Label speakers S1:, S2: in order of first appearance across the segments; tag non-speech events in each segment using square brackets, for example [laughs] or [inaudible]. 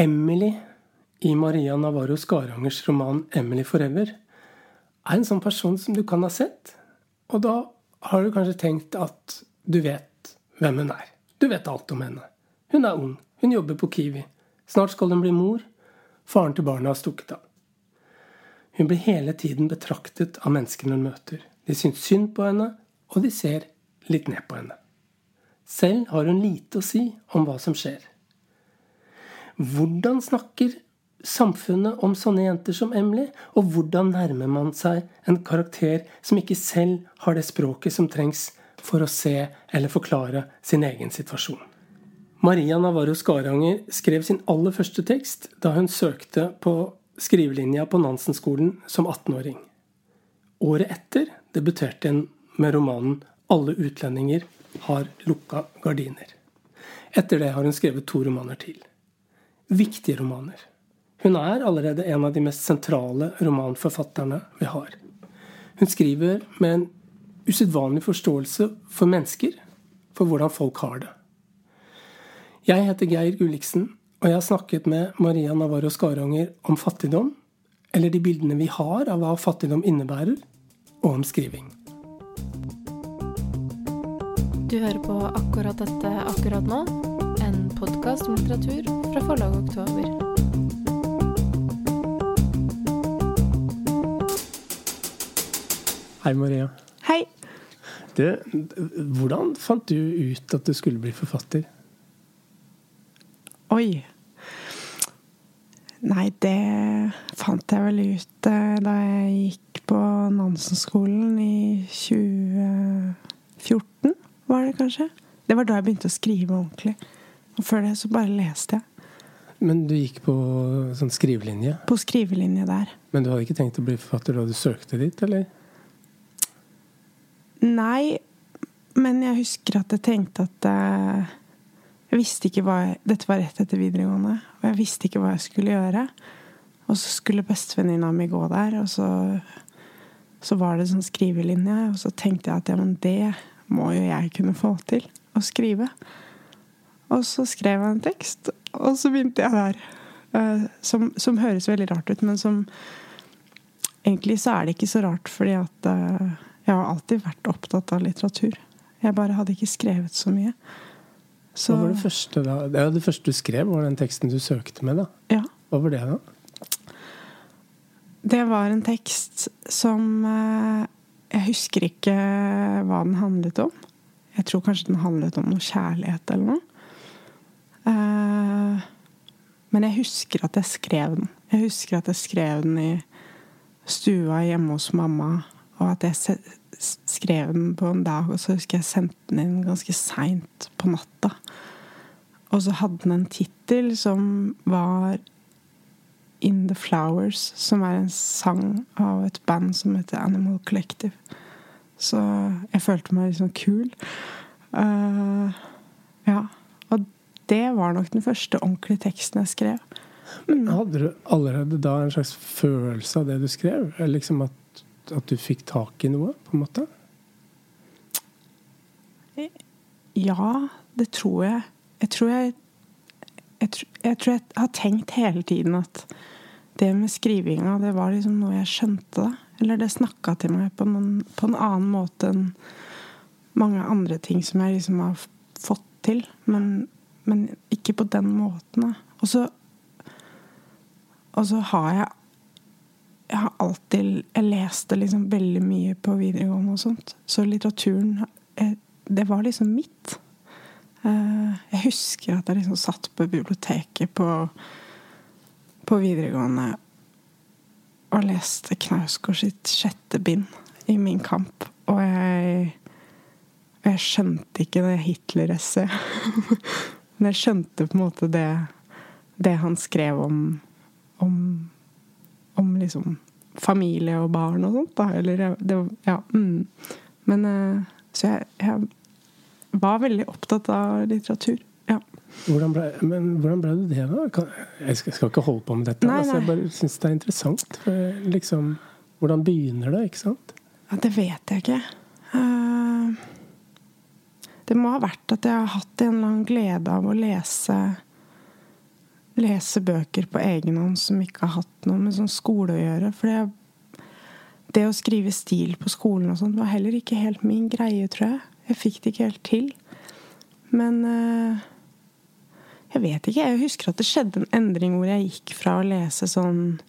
S1: Emily i Maria Navarro Skarangers roman 'Emily Forever' er en sånn person som du kan ha sett. Og da har du kanskje tenkt at du vet hvem hun er. Du vet alt om henne. Hun er ung. Hun jobber på Kiwi. Snart skal hun bli mor. Faren til barna har stukket av. Hun blir hele tiden betraktet av menneskene hun møter. De syns synd på henne, og de ser litt ned på henne. Selv har hun lite å si om hva som skjer. Hvordan snakker samfunnet om sånne jenter som Emily? Og hvordan nærmer man seg en karakter som ikke selv har det språket som trengs for å se eller forklare sin egen situasjon? Maria Navarro Skaranger skrev sin aller første tekst da hun søkte på skrivelinja på Nansen-skolen som 18-åring. Året etter debuterte hun med romanen 'Alle utlendinger har lukka gardiner'. Etter det har hun skrevet to romaner til. Viktige romaner. Hun er allerede en av de mest sentrale romanforfatterne vi har. Hun skriver med en usedvanlig forståelse for mennesker, for hvordan folk har det. Jeg heter Geir Gulliksen, og jeg har snakket med Maria Navarro Skaranger om fattigdom, eller de bildene vi har av hva fattigdom innebærer, og om skriving.
S2: Du hører på akkurat dette akkurat nå, en podkast om litteratur fra forlaget Oktober.
S1: Hei, Maria.
S3: Hei.
S1: Du, hvordan fant du ut at du skulle bli forfatter?
S3: Oi. Nei, det fant jeg vel ut eh, da jeg gikk på Nansen-skolen i 2014, var det kanskje? Det var da jeg begynte å skrive ordentlig. Og før det så bare leste jeg.
S1: Men du gikk på sånn skrivelinje?
S3: På skrivelinje der.
S1: Men du hadde ikke tenkt å bli forfatter da du søkte dit, eller?
S3: Nei, men jeg husker at jeg tenkte at uh, jeg visste ikke hva jeg, Dette var rett etter videregående, og jeg visste ikke hva jeg skulle gjøre. Og så skulle bestevenninna mi gå der, og så, så var det sånn skrivelinje. Og så tenkte jeg at ja, men det må jo jeg kunne få til å skrive. Og så skrev jeg en tekst, og så begynte jeg der. Eh, som, som høres veldig rart ut, men som Egentlig så er det ikke så rart, fordi at eh, jeg har alltid vært opptatt av litteratur. Jeg bare hadde ikke skrevet så mye. Så,
S1: Hva var det første da? Det, det første du skrev, var den teksten du søkte med, da?
S3: Ja.
S1: Hva var det, da?
S3: Det var en tekst som eh, Jeg husker ikke hva den handlet om. Jeg tror kanskje den handlet om noe kjærlighet eller noe. Eh, men jeg husker at jeg skrev den. Jeg husker at jeg skrev den i stua hjemme hos mamma. Og at jeg skrev den på en dag, og så husker jeg sendte den inn ganske seint på natta. Og så hadde den en tittel som var In The Flowers, som er en sang av et band som heter Animal Collective. Så jeg følte meg sånn kul. Uh, ja. Det var nok den første ordentlige teksten jeg skrev.
S1: Men Hadde du allerede da en slags følelse av det du skrev? Liksom at, at du fikk tak i noe, på en måte?
S3: Ja, det tror jeg. Jeg tror jeg jeg, jeg tror jeg har tenkt hele tiden at det med skrivinga, det var liksom noe jeg skjønte. Eller det snakka til meg på, noen, på en annen måte enn mange andre ting som jeg liksom har fått til. Men, men ikke på den måten. Og så Og så har jeg jeg har alltid Jeg leste liksom veldig mye på videregående og sånt. Så litteraturen eh, Det var liksom mitt. Eh, Jeg husker at jeg liksom satt på biblioteket på, på videregående og leste Knausgård sitt sjette bind i Min kamp. Og jeg, jeg skjønte ikke det Hitler-essayet. [laughs] Men jeg skjønte på en måte det, det han skrev om, om om liksom familie og barn og sånt. Da. Eller det Ja. Mm. Men eh, Så jeg, jeg var veldig opptatt av litteratur. Ja.
S1: Hvordan ble, men hvordan ble du det, da? Jeg skal, ikke holde på med dette.
S3: Nei,
S1: Altså, jeg bare syns det er interessant. For liksom, hvordan begynner det, ikke sant?
S3: ja, det vet jeg ikke. Eh, det må ha vært at jeg har hatt en eller annen glede av å lese lese bøker på egen hånd som ikke har hatt noe med sånn skole å gjøre. For det, det å skrive stil på skolen og sånt var heller ikke helt min greie, tror jeg. Jeg fikk det ikke helt til. Men eh, jeg vet ikke. Jeg husker at det skjedde en endring hvor jeg gikk fra å lese sånn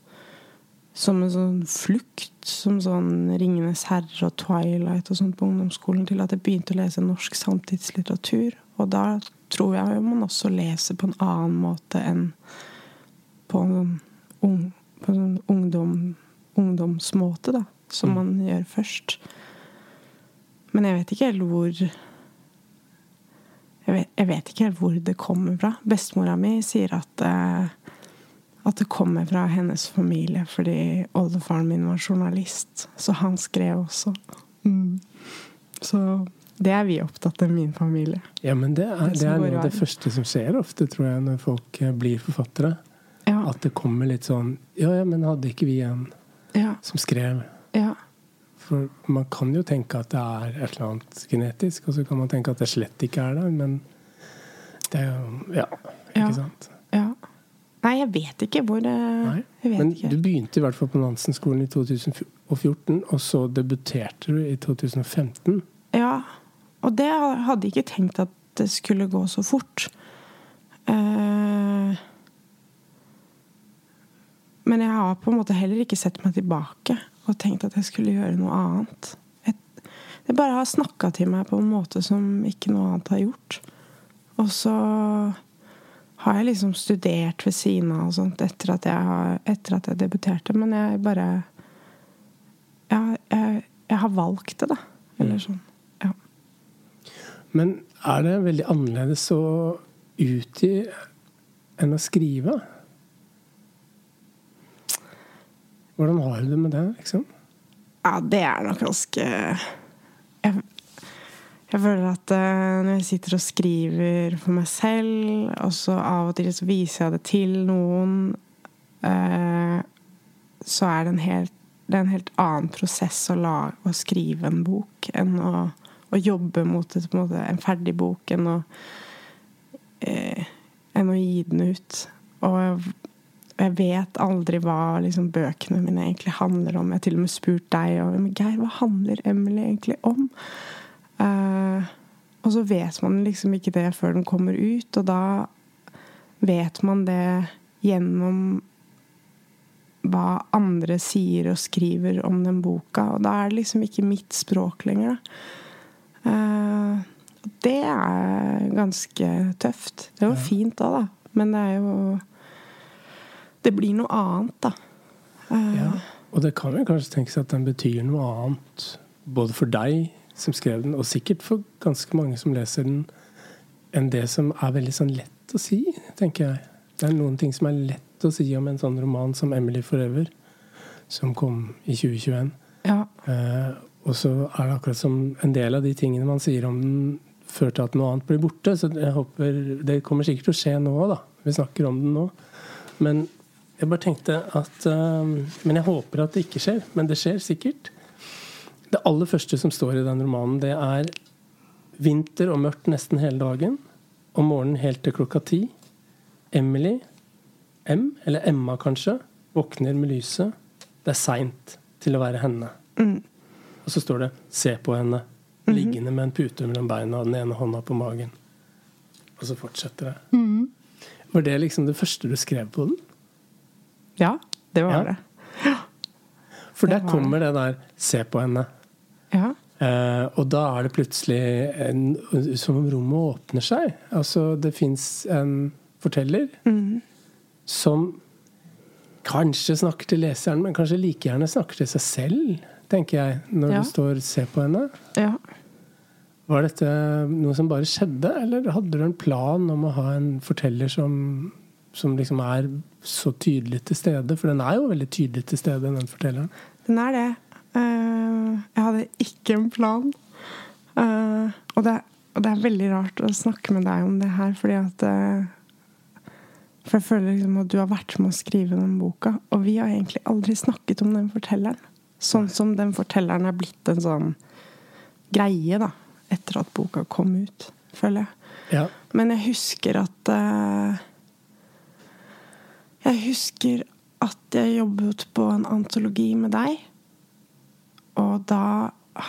S3: som en sånn flukt, som sånn 'Ringenes herre' og 'Twilight' og sånt på ungdomsskolen, til at jeg begynte å lese norsk samtidslitteratur. Og da tror jeg man også leser på en annen måte enn på en sånn, ung, på en sånn ungdom, ungdomsmåte, da. Som man gjør først. Men jeg vet ikke helt hvor jeg vet, jeg vet ikke helt hvor det kommer fra. Bestemora mi sier at eh, at det kommer fra hennes familie, fordi oldefaren min var journalist. Så han skrev også. Mm. Så det er vi opptatt av, min familie.
S1: Ja, men det er, det, det er noe av det første som skjer ofte, tror jeg, når folk eh, blir forfattere. Ja. At det kommer litt sånn Ja, ja, men hadde ikke vi en ja. som skrev?
S3: Ja.
S1: For man kan jo tenke at det er et eller annet genetisk, og så kan man tenke at det slett ikke er det, men det er jo Ja, ikke sant?
S3: Ja. Nei, jeg vet ikke hvor Nei,
S1: Men ikke. du begynte i hvert fall på Nansen-skolen i 2014, og så debuterte du i 2015.
S3: Ja, og det hadde jeg ikke tenkt at det skulle gå så fort. Uh, men jeg har på en måte heller ikke sett meg tilbake og tenkt at jeg skulle gjøre noe annet. Jeg bare har snakka til meg på en måte som ikke noe annet har gjort. Og så har jeg liksom studert ved siden av og sånt etter at jeg, har, etter at jeg debuterte. Men jeg bare jeg, jeg, jeg har valgt det, da. Eller mm. sånn. Ja.
S1: Men er det veldig annerledes å utgi enn å skrive? Hvordan har du det med det, liksom?
S3: Ja, det er nok ganske jeg, jeg føler at uh, når jeg sitter og skriver for meg selv, og så av og til så viser jeg det til noen, uh, så er det en helt, det en helt annen prosess å, la, å skrive en bok enn å, å jobbe mot et, en, en ferdig bok enn å, uh, enn å gi den ut. Og jeg, vet aldri hva liksom, bøkene mine egentlig handler om. Jeg har til og med spurt deg og Geir, hva handler Emily egentlig om? Uh, og så vet man liksom ikke det før den kommer ut, og da vet man det gjennom hva andre sier og skriver om den boka. Og da er det liksom ikke mitt språk lenger. Uh, det er ganske tøft. Det er jo fint da, da. Men det er jo Det blir noe annet, da.
S1: Uh, ja. Og det kan jo kanskje tenkes at den betyr noe annet både for deg som skrev den, og sikkert for ganske mange som leser den, enn det som er veldig sånn lett å si, tenker jeg. Det er noen ting som er lett å si om en sånn roman som 'Emily Forever', som kom i 2021.
S3: Ja.
S1: Eh, og så er det akkurat som en del av de tingene man sier om den, fører til at noe annet blir borte. Så jeg håper Det kommer sikkert til å skje nå da. Vi snakker om den nå. Men jeg bare tenkte at um, Men jeg håper at det ikke skjer. Men det skjer sikkert. Det aller første som står i den romanen, det er vinter og mørkt nesten hele dagen. Om morgenen helt til klokka ti. Emily, M, eller Emma kanskje, våkner med lyset. Det er seint til å være henne. Mm. Og så står det 'se på henne', mm. liggende med en pute mellom beina og den ene hånda på magen. Og så fortsetter det. Mm. Var det liksom det første du skrev på den?
S3: Ja, det var ja. det.
S1: For der kommer det der 'se på henne'.
S3: Ja.
S1: Uh, og da er det plutselig en, som om rommet åpner seg. Altså, det fins en forteller mm. som kanskje snakker til leseren, men kanskje like gjerne snakker til seg selv, tenker jeg, når ja. du står og ser på henne.
S3: Ja.
S1: Var dette noe som bare skjedde, eller hadde du en plan om å ha en forteller som, som liksom er så tydelig til stede? For den er jo veldig tydelig til stede, den fortelleren.
S3: Den er det. Uh, jeg hadde ikke en plan. Uh, og, det, og, det, er veldig rart å snakke med deg om det her, fordi at uh, For jeg føler liksom at du har vært med å skrive den boka, og vi har egentlig aldri snakket om den fortelleren. Sånn som den fortelleren er blitt en sånn greie, da. Etter at boka kom ut, føler jeg.
S1: Ja.
S3: Men jeg husker at Jeg husker at jeg jobbet på en antologi med deg.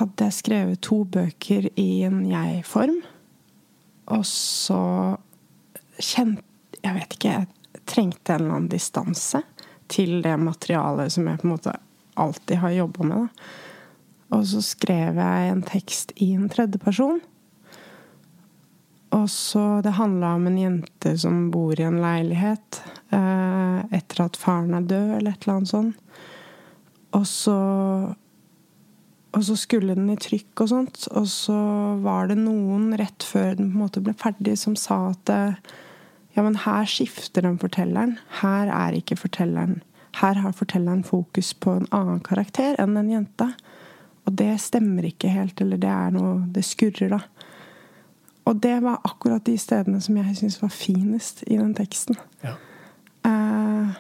S3: Hadde jeg skrevet to bøker i en jeg-form. Og så kjente Jeg vet ikke, jeg trengte en eller annen distanse til det materialet som jeg på en måte alltid har jobba med. Da. Og så skrev jeg en tekst i en tredjeperson. Og så Det handla om en jente som bor i en leilighet eh, etter at faren er død, eller et eller annet sånt. Og så Og så skulle den i trykk og sånt. Og så var det noen rett før den på en måte ble ferdig, som sa at eh, ja, men her skifter den fortelleren. Her er ikke fortelleren Her har fortelleren fokus på en annen karakter enn den jenta. Og det stemmer ikke helt, eller det er noe Det skurrer, da. Og det var akkurat de stedene som jeg syns var finest i den teksten.
S1: Ja.
S3: Eh,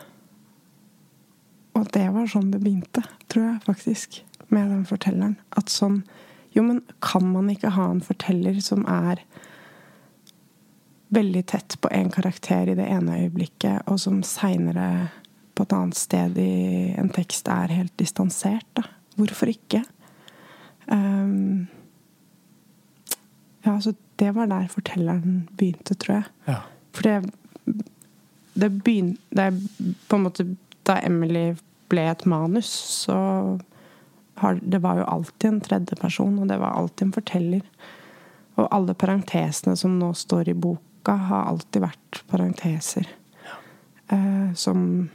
S3: og det var sånn det begynte, tror jeg faktisk, med den fortelleren. At sånn Jo, men kan man ikke ha en forteller som er veldig tett på en karakter i det ene øyeblikket, og som seinere på et annet sted i en tekst er helt distansert, da? Hvorfor ikke? Um, ja, så det var der fortelleren begynte, tror jeg.
S1: Ja.
S3: For det, det begynte det, På en måte Da Emily ble et manus, så Det var jo alltid en tredjeperson, og det var alltid en forteller. Og alle parentesene som nå står i boka, har alltid vært parenteser. Eh, som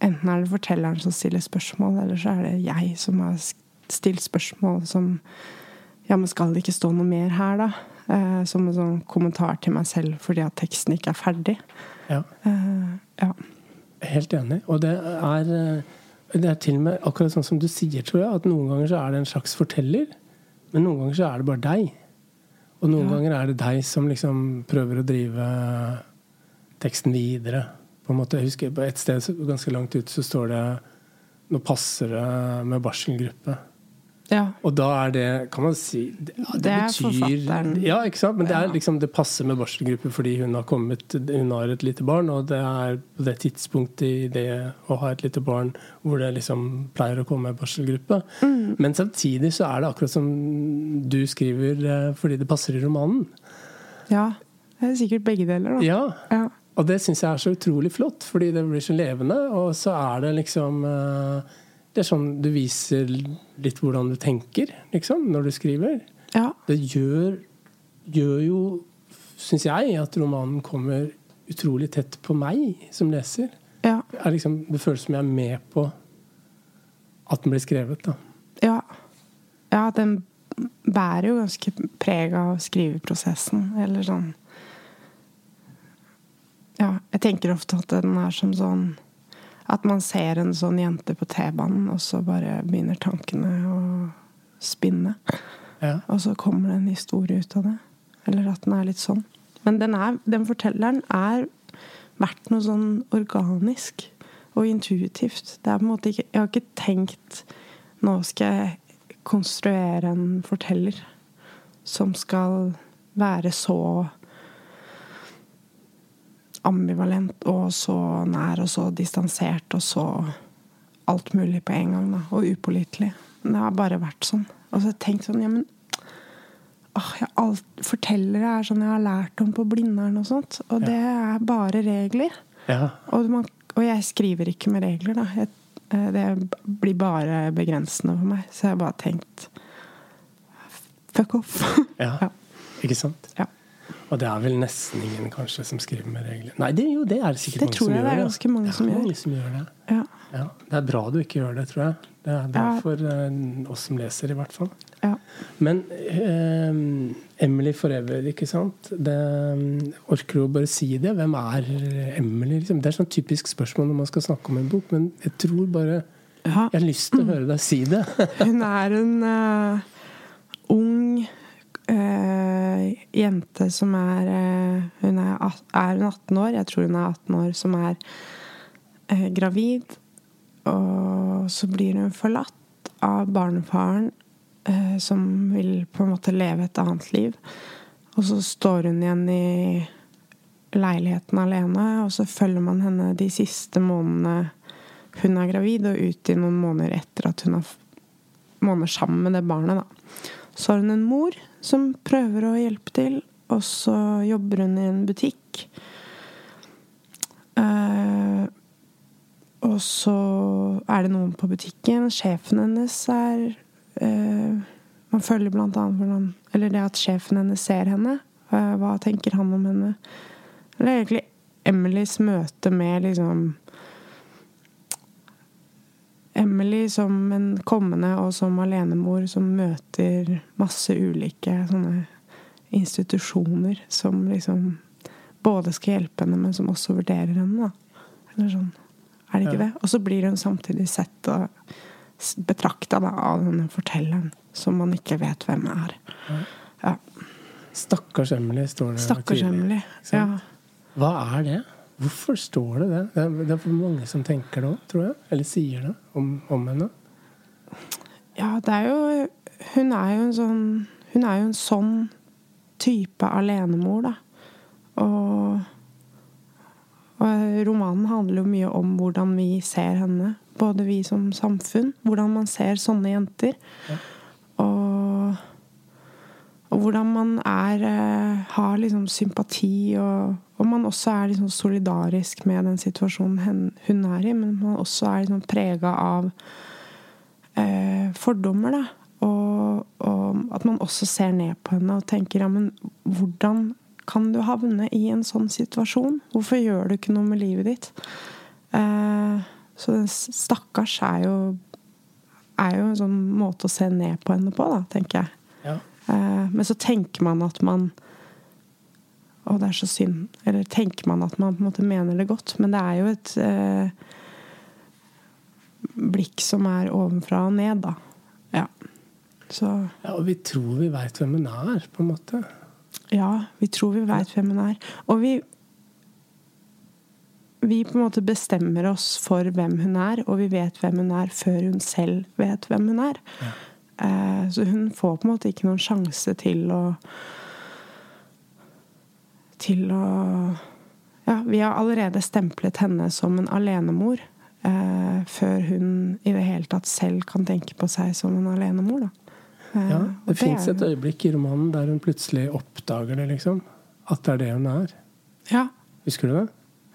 S3: Enten er det fortelleren som stiller spørsmål, eller så er det jeg som har stilt spørsmål som Ja, men skal det ikke stå noe mer her, da? Eh, som en sånn kommentar til meg selv fordi at teksten ikke er ferdig.
S1: ja.
S3: Eh, ja.
S1: Helt enig. Og det er, eh, det er til og med akkurat sånn som du sier, tror jeg, at noen ganger så er det en slags forteller, men noen ganger så er det bare deg. Og noen
S3: Ja.
S1: ganger er det deg som liksom prøver å drive teksten videre. På en måte, jeg husker på et sted ganske langt ute så står det Nå passer det med barselgruppe.
S3: Ja.
S1: Og da er det Kan man si Det, ja, det,
S3: Det er
S1: betyr
S3: forfatteren.
S1: Ja, ikke sant? Men det, er liksom, det passer med barselgruppe fordi hun har kommet Hun har et lite barn, og det er på det tidspunktet i det å ha et lite barn hvor det liksom pleier å komme barselgruppe.
S3: Mm.
S1: Men samtidig så er det akkurat som du skriver eh, fordi det passer i romanen.
S3: ja. Det er sikkert begge deler, da.
S1: Ja,
S3: Ja.
S1: Og det syns jeg er så utrolig flott, fordi det blir så levende. Og så er det liksom eh, Det er sånn du viser litt hvordan du tenker, liksom, når du skriver.
S3: ja.
S1: Det gjør, gjør jo, syns jeg, at romanen kommer utrolig tett på meg som leser.
S3: ja.
S1: Det, liksom, det føles som jeg er med på at den blir skrevet. da.
S3: Ja. ja, den bærer jo ganske preg av skriveprosessen, eller sånn Ja, jeg tenker ofte at den er som sånn At man ser en sånn jente på T-banen, og så bare begynner tankene å spinne.
S1: Ja.
S3: Og så kommer det en historie ut av det. Eller at den er litt sånn. Men den, er, den fortelleren er vært noe sånn organisk og intuitivt. Det er på en måte ikke Jeg har ikke tenkt Nå skal jeg konstruere en forteller som skal være så ambivalent og så nær og så distansert og så alt mulig på en gang. Da, og upålitelig. Men det har bare vært sånn. Og så har jeg tenkt sånn Ja, men åh, alt, Fortellere er sånn jeg har lært om på Blindern og sånt. Og det er bare regler.
S1: Ja.
S3: Og, man, og jeg skriver ikke med regler, da. Jeg, eh, det blir bare begrensende for meg. Så jeg har bare tenkt Fuck off.
S1: ja. [laughs]
S3: Ja.
S1: Ikke sant?
S3: Ja.
S1: Og det er vel nesten ingen kanskje som skriver med regler. Nei, det, jo, det er det sikkert
S3: Det
S1: mange
S3: tror
S1: som
S3: jeg
S1: gjør.
S3: det
S1: mange,
S3: ganske mange
S1: Det er
S3: som gjør.
S1: mange som gjør det.
S3: Ja.
S1: Ja, det er bra du ikke gjør det, tror jeg. Det er bra
S3: Ja.
S1: for uh, oss som leser, i hvert fall.
S3: ja.
S1: Men uh, Emily Forever, ikke sant? Det, orker du å bare si det? Hvem er Emily? Liksom? Det er sånn typisk spørsmål når man skal snakke om en bok, men jeg tror bare. Jeg har lyst til å høre deg si det.
S3: Hun er en ung eh, jente som er eh, Hun er, er hun 18 år? Jeg tror hun er 18 år, som er eh, gravid. Og så blir hun forlatt av barnefaren, som vil på en måte leve et annet liv. Og så står hun igjen i leiligheten alene, og så følger man henne de siste månedene hun er gravid, og ut i noen måneder etter at hun har måneder sammen med det barnet. Da. Så har hun en mor som prøver å hjelpe til, og så jobber hun i en butikk. Eh, og så er det noen på butikken. Sjefen hennes er eh, Man følger blant annet hvordan Eller det at sjefen hennes ser henne. Eh, hva tenker han om henne? Eller egentlig Emilys møte med liksom Emily som en kommende og som alenemor som møter masse ulike sånne institusjoner som liksom både skal hjelpe henne, men som også vurderer henne. Da. Eller sånn. Er det ikke det? Og så blir hun samtidig sett og betrakta av denne fortelleren som man ikke vet hvem er. Ja.
S1: Stakkars Emily, står det
S3: Stakkars Emily, ja.
S1: Hva er det? Hvorfor står det det? Det er, det er for mange som tenker det òg, tror jeg. Eller sier det om, om, henne.
S3: Ja, det er jo Hun er jo en sånn Hun er jo en sånn type alenemor, da. Og, og romanen handler jo mye om hvordan vi ser henne. Både vi som samfunn. Hvordan man ser sånne jenter. Ja. Og, og hvordan man er eh, Har liksom sympati og og man også er liksom solidarisk med den situasjonen hun er i, men man også er liksom prega av eh, fordommer, da. Og, og, at man også ser ned på henne og tenker ja, men hvordan kan du havne i en sånn situasjon? Hvorfor gjør du ikke noe med livet ditt? Eh, så den stakkars er jo er jo en sånn måte å se ned på henne på, da, tenker jeg. Ja. Eh, men så tenker man at man å, det er så synd. Eller tenker man at man på en måte mener det godt. Men det er jo et eh, blikk som er ovenfra og ned, da. Ja.
S1: Så Ja, og vi tror vi veit hvem hun er, på en måte.
S3: Ja, vi tror vi veit hvem hun er. Og vi vi på en måte bestemmer oss for hvem hun er, og vi vet hvem hun er før hun selv vet hvem hun er. Ja. Eh, så hun får på en måte ikke noen sjanse til å til å Ja, vi har allerede stemplet henne som en alenemor. Eh, før hun i det hele tatt selv kan tenke på seg som en alenemor. Da.
S1: Eh, ja, det, det fins et øyeblikk i romanen der hun plutselig oppdager det, liksom. At det er det hun er.
S3: Ja.
S1: Husker du det?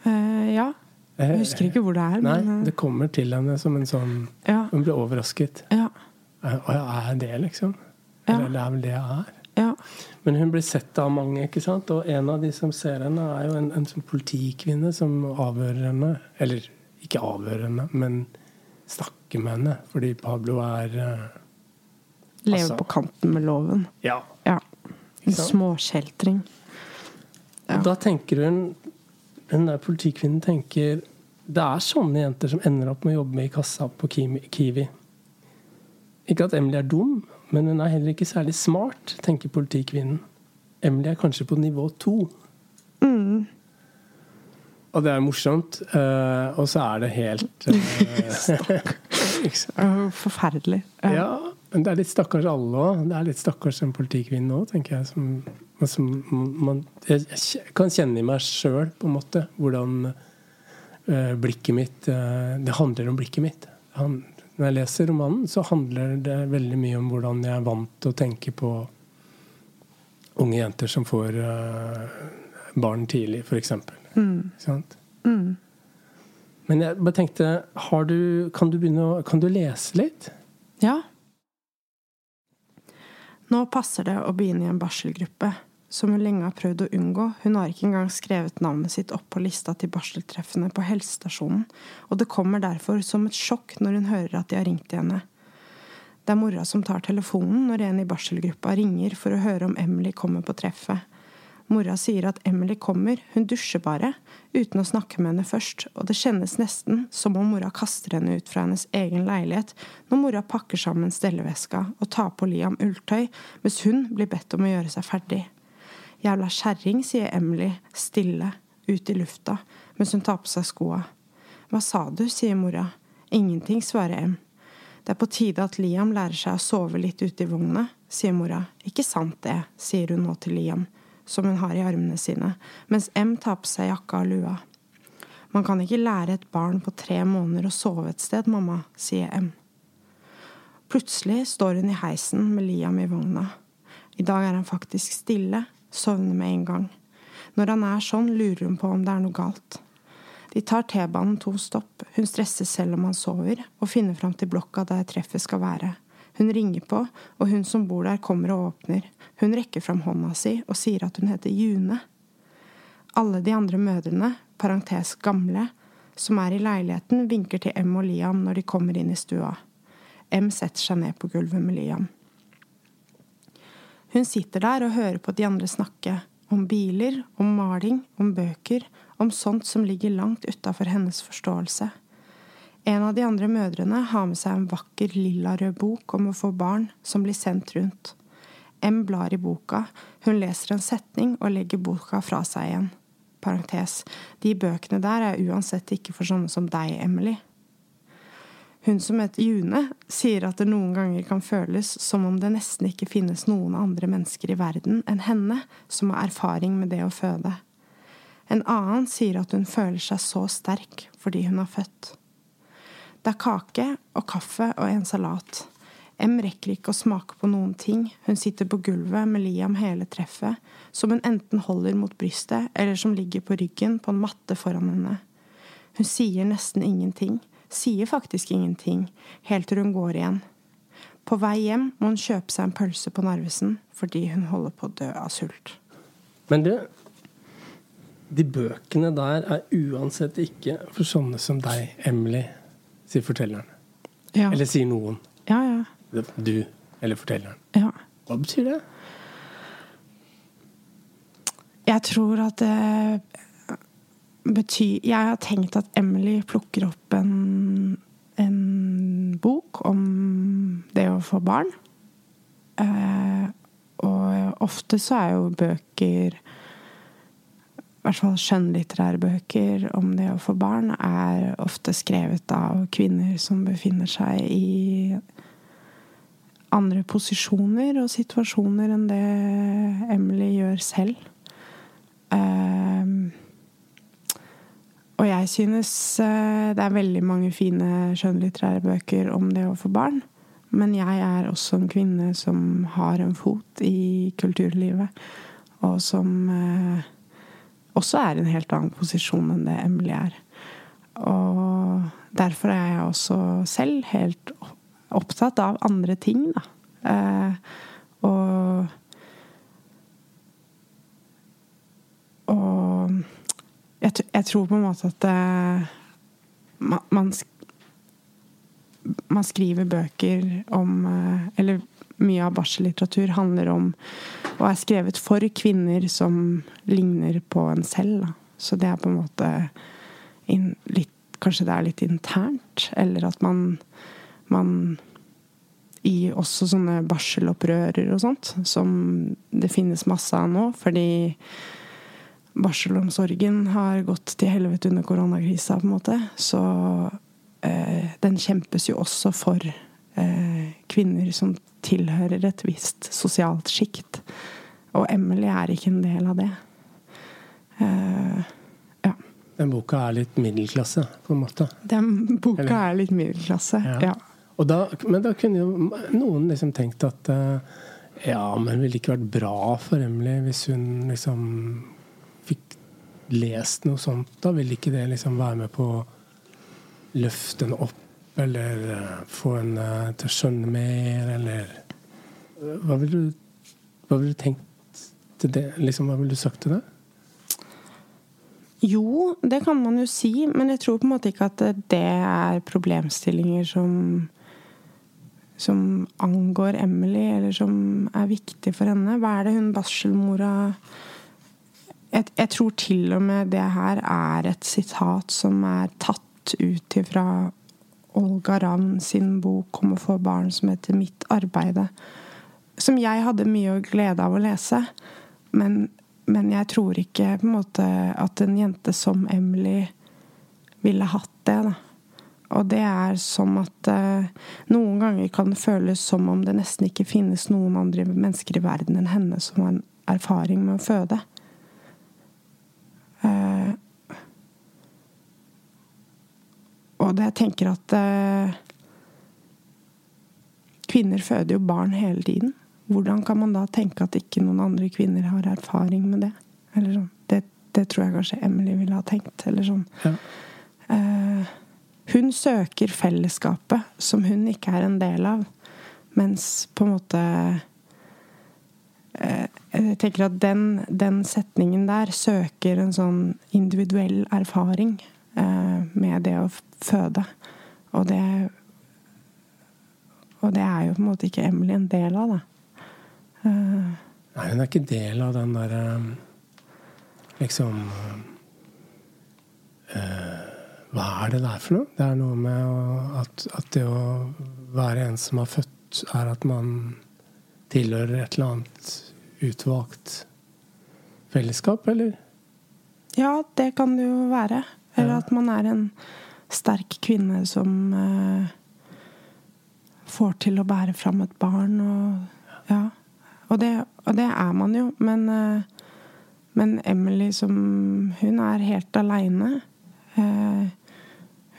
S3: Eh, ja. Jeg husker ikke hvor det er.
S1: Nei, men, eh, det kommer til henne som en sånn ja. Hun blir overrasket.
S3: Ja.
S1: Og jeg er det, liksom? Eller det er vel det jeg er?
S3: Ja.
S1: Men hun blir sett av mange, ikke sant? og en av de som ser henne, er jo en, en sånn politikvinne som avhører henne. Eller ikke avhører henne, men snakker med henne, fordi Pablo er uh,
S3: Lever altså, på kanten med loven.
S1: Ja.
S3: ja. En småskjeltring.
S1: Ja. Da tenker hun Den der politikvinnen tenker det er sånne jenter som ender opp med å jobbe med i kassa på Kiwi. Ikke at Emily er dum, men hun er heller ikke særlig smart, tenker politikvinnen. Emily er kanskje på nivå to.
S3: Mm.
S1: Og det er morsomt. Uh, og så er det helt
S3: uh, [laughs] Forferdelig.
S1: Ja. ja. men det er litt stakkars alle òg. Det er litt stakkars en politikvinne òg, tenker jeg. Som, som man, jeg, kan kjenne i meg sjøl, på en måte, hvordan uh, blikket mitt Det handler om blikket mitt. Han, når jeg leser romanen, så handler det veldig mye om hvordan jeg er vant til å tenke på unge jenter som får uh, barn tidlig, f.eks.
S3: Mm. Mm.
S1: Men jeg bare tenkte du, kan, du å, kan du lese litt?
S3: Ja. Nå passer det å begynne i en barselgruppe som hun lenge har prøvd å unngå. Hun har ikke engang skrevet navnet sitt opp på lista til barseltreffene på helsestasjonen, og det kommer derfor som et sjokk når hun hører at de har ringt til henne. Det er mora som tar telefonen når en i barselgruppa ringer for å høre om Emily kommer på treffet. Mora sier at Emily kommer, hun dusjer bare, uten å snakke med henne først, og det kjennes nesten som om mora kaster henne ut fra hennes egen leilighet når mora pakker sammen stelleveska og tar på Liam ulltøy, mens hun blir bedt om å gjøre seg ferdig. Jævla kjerring, sier Emily stille ut i lufta mens hun tar på seg skoa. Hva sa du, sier mora. Ingenting, svarer Em. Det er på tide at Liam lærer seg å sove litt ute i vogna, sier mora. Ikke sant det, sier hun nå til Liam. som hun har i armene sine, mens M tar på seg jakka og lua. Man kan ikke lære et barn på tre måneder å sove et sted, mamma, sier M. Plutselig står hun i heisen med Liam i vogna. I dag er han faktisk stille, sovner med en gang. Når han er sånn, lurer hun på om det er noe galt. De tar T-banen to stopp, hun stresser selv om han sover, og finner fram til blokka der treffet skal være. Hun ringer på, og hun som bor der, kommer og åpner. Hun rekker fram hånda si og sier at hun heter June. Alle de andre mødrene, parentes gamle, som er i leiligheten, vinker til M og Liam når de kommer inn i stua. M setter seg ned på gulvet med Liam. Hun sitter der og hører på de andre snakke. Om biler, om maling, om bøker, om sånt som ligger langt utafor hennes forståelse. En av de andre mødrene har med seg en vakker lilla-rød bok om å få barn, som blir sendt rundt. M blar i boka, hun leser en setning og legger boka fra seg igjen. Parentes. De bøkene der er uansett ikke for sånne som deg, Emily. Hun som heter June, sier at det noen ganger kan føles som om det nesten ikke finnes noen andre mennesker i verden enn henne som har erfaring med det å føde. En annen sier at hun føler seg så sterk fordi hun har født. Det er kake og kaffe og en salat. M rekker ikke å smake på noen ting. Hun sitter på gulvet med Liam hele treffet, som hun enten holder mot brystet, eller som ligger på ryggen på en matte foran henne. Hun sier nesten ingenting sier faktisk ingenting, helt til hun går igjen. På vei hjem må hun kjøpe seg en pølse på Narvesen fordi hun holder på å dø av sult.
S1: Men du, de bøkene der er uansett ikke for sånne som deg, Emily, sier fortelleren. Ja. Eller sier noen.
S3: Ja, ja.
S1: Du eller fortelleren.
S3: Ja.
S1: Hva betyr det?
S3: Jeg tror at det betyr Jeg har tenkt at Emily plukker opp en, en bok om det å få barn. Eh, og ofte så er jo bøker i hvert fall skjønnlitterære bøker om det å få barn, er ofte skrevet av kvinner som befinner seg i andre posisjoner og situasjoner enn det Emily gjør selv. Um, og jeg synes eh, det er veldig mange fine skjønnlitterære bøker om det å få barn. Men jeg er også en kvinne som har en fot i kulturlivet, og som eh, også er i en helt annen posisjon enn det Emily er. Og derfor er jeg også selv helt opptatt av andre ting, da. Eh, og Og jeg, jeg, tror på en måte at uh, man, man, skriver bøker om uh, Eller mye av barsellitteratur handler om og er skrevet for kvinner som ligner på en selv. Da. Så det er på en måte in, litt, Kanskje det er litt internt. Eller at man, man i også sånne barselopprører og sånt, som det finnes masse av nå. Fordi barselomsorgen har gått til helvete under koronakrisa, på en måte. Så eh, den kjempes jo også for eh, kvinner som tilhører et visst sosialt sjikt. Og Emily er ikke en del av det. Eh, ja.
S1: Den boka er litt middelklasse, på en måte?
S3: Den boka Eller? er litt middelklasse, ja. ja.
S1: Da, men da kunne jo noen liksom tenkt at uh, ja, men ville det ikke vært bra for Emily hvis hun liksom lest noe sånt, da vil ikke det liksom være med på å løfte en opp, eller uh, få henne til å skjønne mer, eller Hva ville du, hva vil du tenkt til det? Liksom, hva ville du sagt til det?
S3: Jo, det kan man jo si, men jeg tror på en måte ikke at det er problemstillinger som som angår Emily, eller som er viktig for henne. Hva er det hun barselmora jeg, jeg, tror til og med det her er et sitat som er tatt ut ifra Olga Ravn sin bok om å få barn som heter 'Mitt arbeide'. Som jeg hadde mye glede av å lese. Men, men jeg tror ikke på en måte at en jente som Emily ville hatt det. da. Og det er som at eh, noen ganger kan det føles som om det nesten ikke finnes noen andre mennesker i verden enn henne som har en erfaring med å føde. Eh, og det jeg tenker at eh, Kvinner føder jo barn hele tiden. Hvordan kan man da tenke at ikke noen andre kvinner har erfaring med det? Eller sånn. Det, det tror jeg kanskje Emily ville ha tenkt. Eller sånn.
S1: Ja.
S3: Eh, hun søker fellesskapet som hun ikke er en del av, mens på en måte eh, Jeg tenker at den, den setningen der søker en sånn individuell erfaring eh, med det å føde. Og det Og det er jo på en måte ikke Emily en del av, da. Eh,
S1: Nei, hun er ikke del av den derre Liksom eh, Hva er det der for noe? Det er noe med å, at, at det å være en som har født, er at man tilhører et eller annet utvalgt fellesskap, eller?
S3: Ja, det kan det jo være. Eller
S1: Ja.
S3: at man er en sterk kvinne som eh, får til å bære fram et barn og Ja. Og det, og det er man jo. Men, eh, men Emily som Hun er helt aleine. Eh,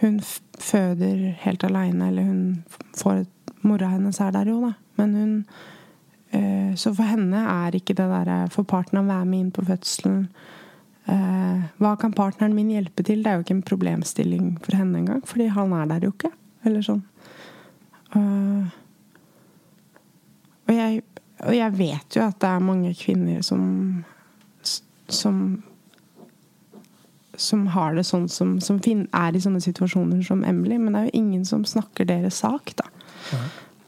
S3: hun føder helt aleine, eller hun får et Mora hennes er der jo, da. Men hun Så for henne er ikke det derre Får partneren være med inn på fødselen. Eh, hva kan partneren min hjelpe til? Det er jo ikke en problemstilling for henne engang. Fordi han er der jo ikke. Eller sånn. Eh, og, jeg, og jeg vet jo at det er mange kvinner som som som har det sånn som, som fin, er i sånne situasjoner som Emily. Men det er jo ingen som snakker deres sak, da.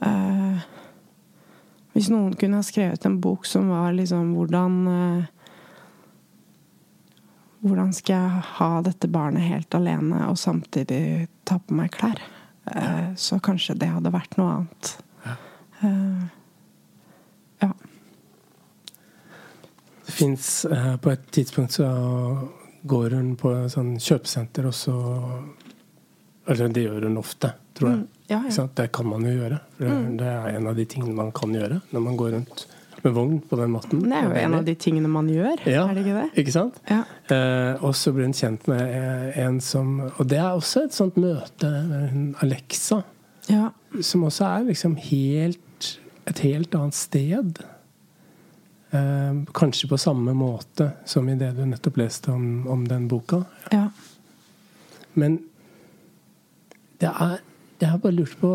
S3: Eh, hvis noen kunne ha skrevet en bok som var liksom hvordan eh, Hvordan skal jeg ha dette barnet helt alene og samtidig ta på meg klær? Eh, så kanskje det hadde vært noe annet. Ja. ja.
S1: Det fins eh, På et tidspunkt så går hun på sånn kjøpesenter, og så Eller det gjør hun ofte, tror jeg.
S3: Mm, ja, ja.
S1: Det kan man jo gjøre. For det, det er en av de tingene man kan gjøre når man går rundt med vogn på den måten.
S3: Det er jo en av de tingene man gjør,
S1: ja,
S3: er det ikke det?
S1: Ikke sant?
S3: Ja.
S1: Eh, og så blir hun kjent med eh, en som Og det er også et sånt møte hun Alexa,
S3: ja.
S1: som også er liksom helt et helt annet sted. Eh, kanskje på samme måte som i det du nettopp leste om, om den boka.
S3: ja.
S1: Men det er Jeg har bare lurt på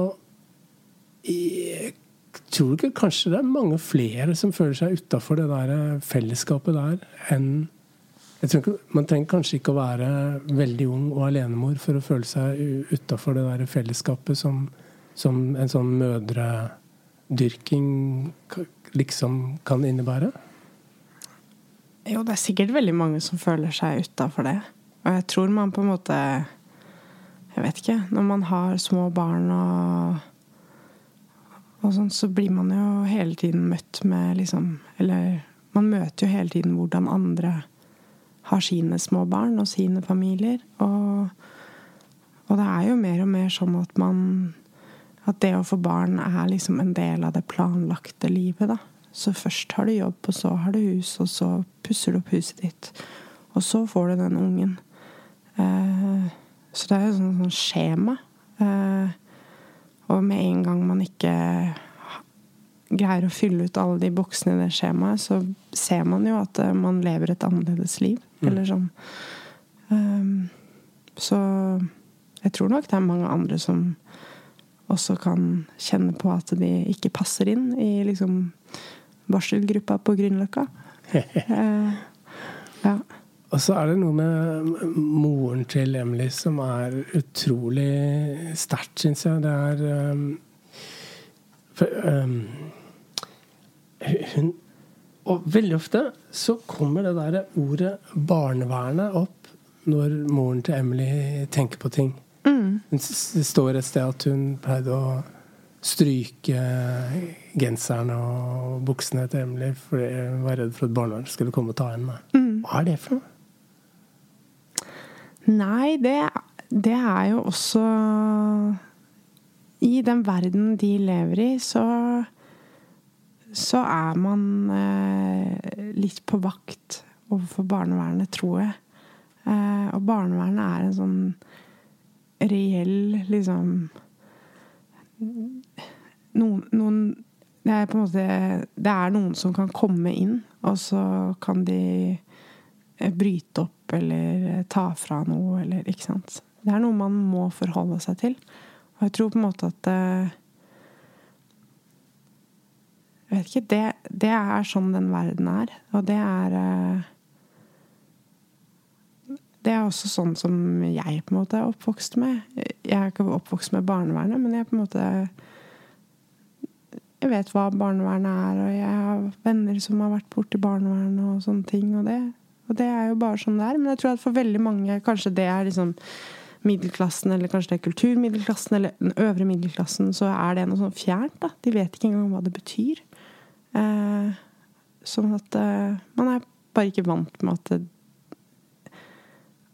S1: Jeg tror ikke kanskje det er mange flere som føler seg utafor det der eh, fellesskapet der, enn ikke, Man trenger kanskje ikke å være veldig ung og alenemor for å føle seg utafor det der fellesskapet som, som en sånn mødredyrking liksom kan innebære.
S3: Jo, det er sikkert veldig mange som føler seg utafor det. Og jeg tror man på en måte Jeg vet ikke. Når man har små barn og og sånn, så blir man jo hele tiden møtt med liksom Eller man møter jo hele tiden hvordan andre har sine små barn og sine familier. Og, og det er jo mer og mer sånn at man At det å få barn er liksom en del av det planlagte livet, da. Så først har du jobb, og så har du hus, og så pusser du opp huset ditt. Og så får du den ungen. Eh, så det er jo sånn, sånn skjema. Eh, og med en gang man ikke greier å fylle ut alle de boksene i det skjemaet, så ser man jo at eh, man lever et annerledes liv. Eller sånn. Um, så jeg tror nok det er mange andre som også kan kjenne på at de ikke passer inn i liksom barselgruppa på Grünerløkka. [laughs] Eh, ja.
S1: Og så er det noe med moren til Emily som er utrolig sterkt, syns jeg. Det er um, for, um, hun Og veldig ofte så kommer det der ordet barnevernet opp når moren til Emily tenker på ting.
S3: Mm.
S1: Det står et sted at hun pleide å stryke genseren og buksene til Emily fordi hun var redd for at barnevernet skulle komme og ta henne. Hva er det for noe?
S3: Nei, det, det er jo også I den verden de lever i, så så er man eh, litt på vakt overfor barnevernet, tror jeg. Eh, og barnevernet er en sånn reell liksom noen, noen det er på en måte Det er noen som kan komme inn, og så kan de bryte opp eller ta fra noe, eller Ikke sant. Det er noe man må forholde seg til. Og jeg tror på en måte at eh, Jeg vet ikke. Det, det er sånn den verden er. Og det er eh, Det er også sånn som jeg på en måte er oppvokst med. Jeg er ikke oppvokst med barnevernet, men jeg på en måte Jeg vet hva barnevernet er, og jeg har venner som har vært borti barnevernet og sånne ting. Og det, og det er jo bare sånn det er. Men jeg tror at for veldig mange kanskje det er liksom middelklassen, eller kanskje det er kulturmiddelklassen, eller den øvre middelklassen, så er det noe sånn fjernt. da. De vet ikke engang hva det betyr. Eh, sånn at eh, man er bare ikke vant med at det,